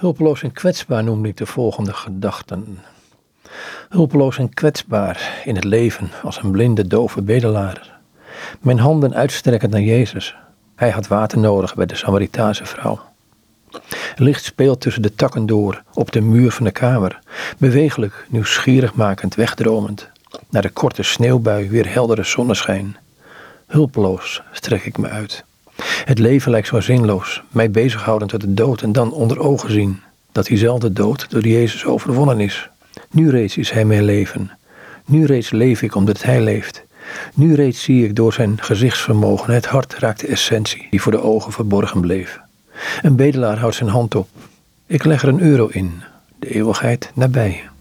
Hulpeloos en kwetsbaar noemde ik de volgende gedachten. Hulpeloos en kwetsbaar in het leven als een blinde, dove bedelaar. Mijn handen uitstrekkend naar Jezus. Hij had water nodig bij de Samaritaanse vrouw. Licht speelt tussen de takken door op de muur van de kamer, bewegelijk, nieuwsgierig makend, wegdromend. Naar de korte sneeuwbui weer heldere zonneschijn. Hulpeloos strek ik me uit. Het leven lijkt zo zinloos, mij bezighoudend tot de dood en dan onder ogen zien dat diezelfde dood door Jezus overwonnen is. Nu reeds is Hij mijn leven. Nu reeds leef ik omdat Hij leeft. Nu reeds zie ik door zijn gezichtsvermogen het hart raakt de essentie die voor de ogen verborgen bleef. Een bedelaar houdt zijn hand op. Ik leg er een euro in, de eeuwigheid nabij.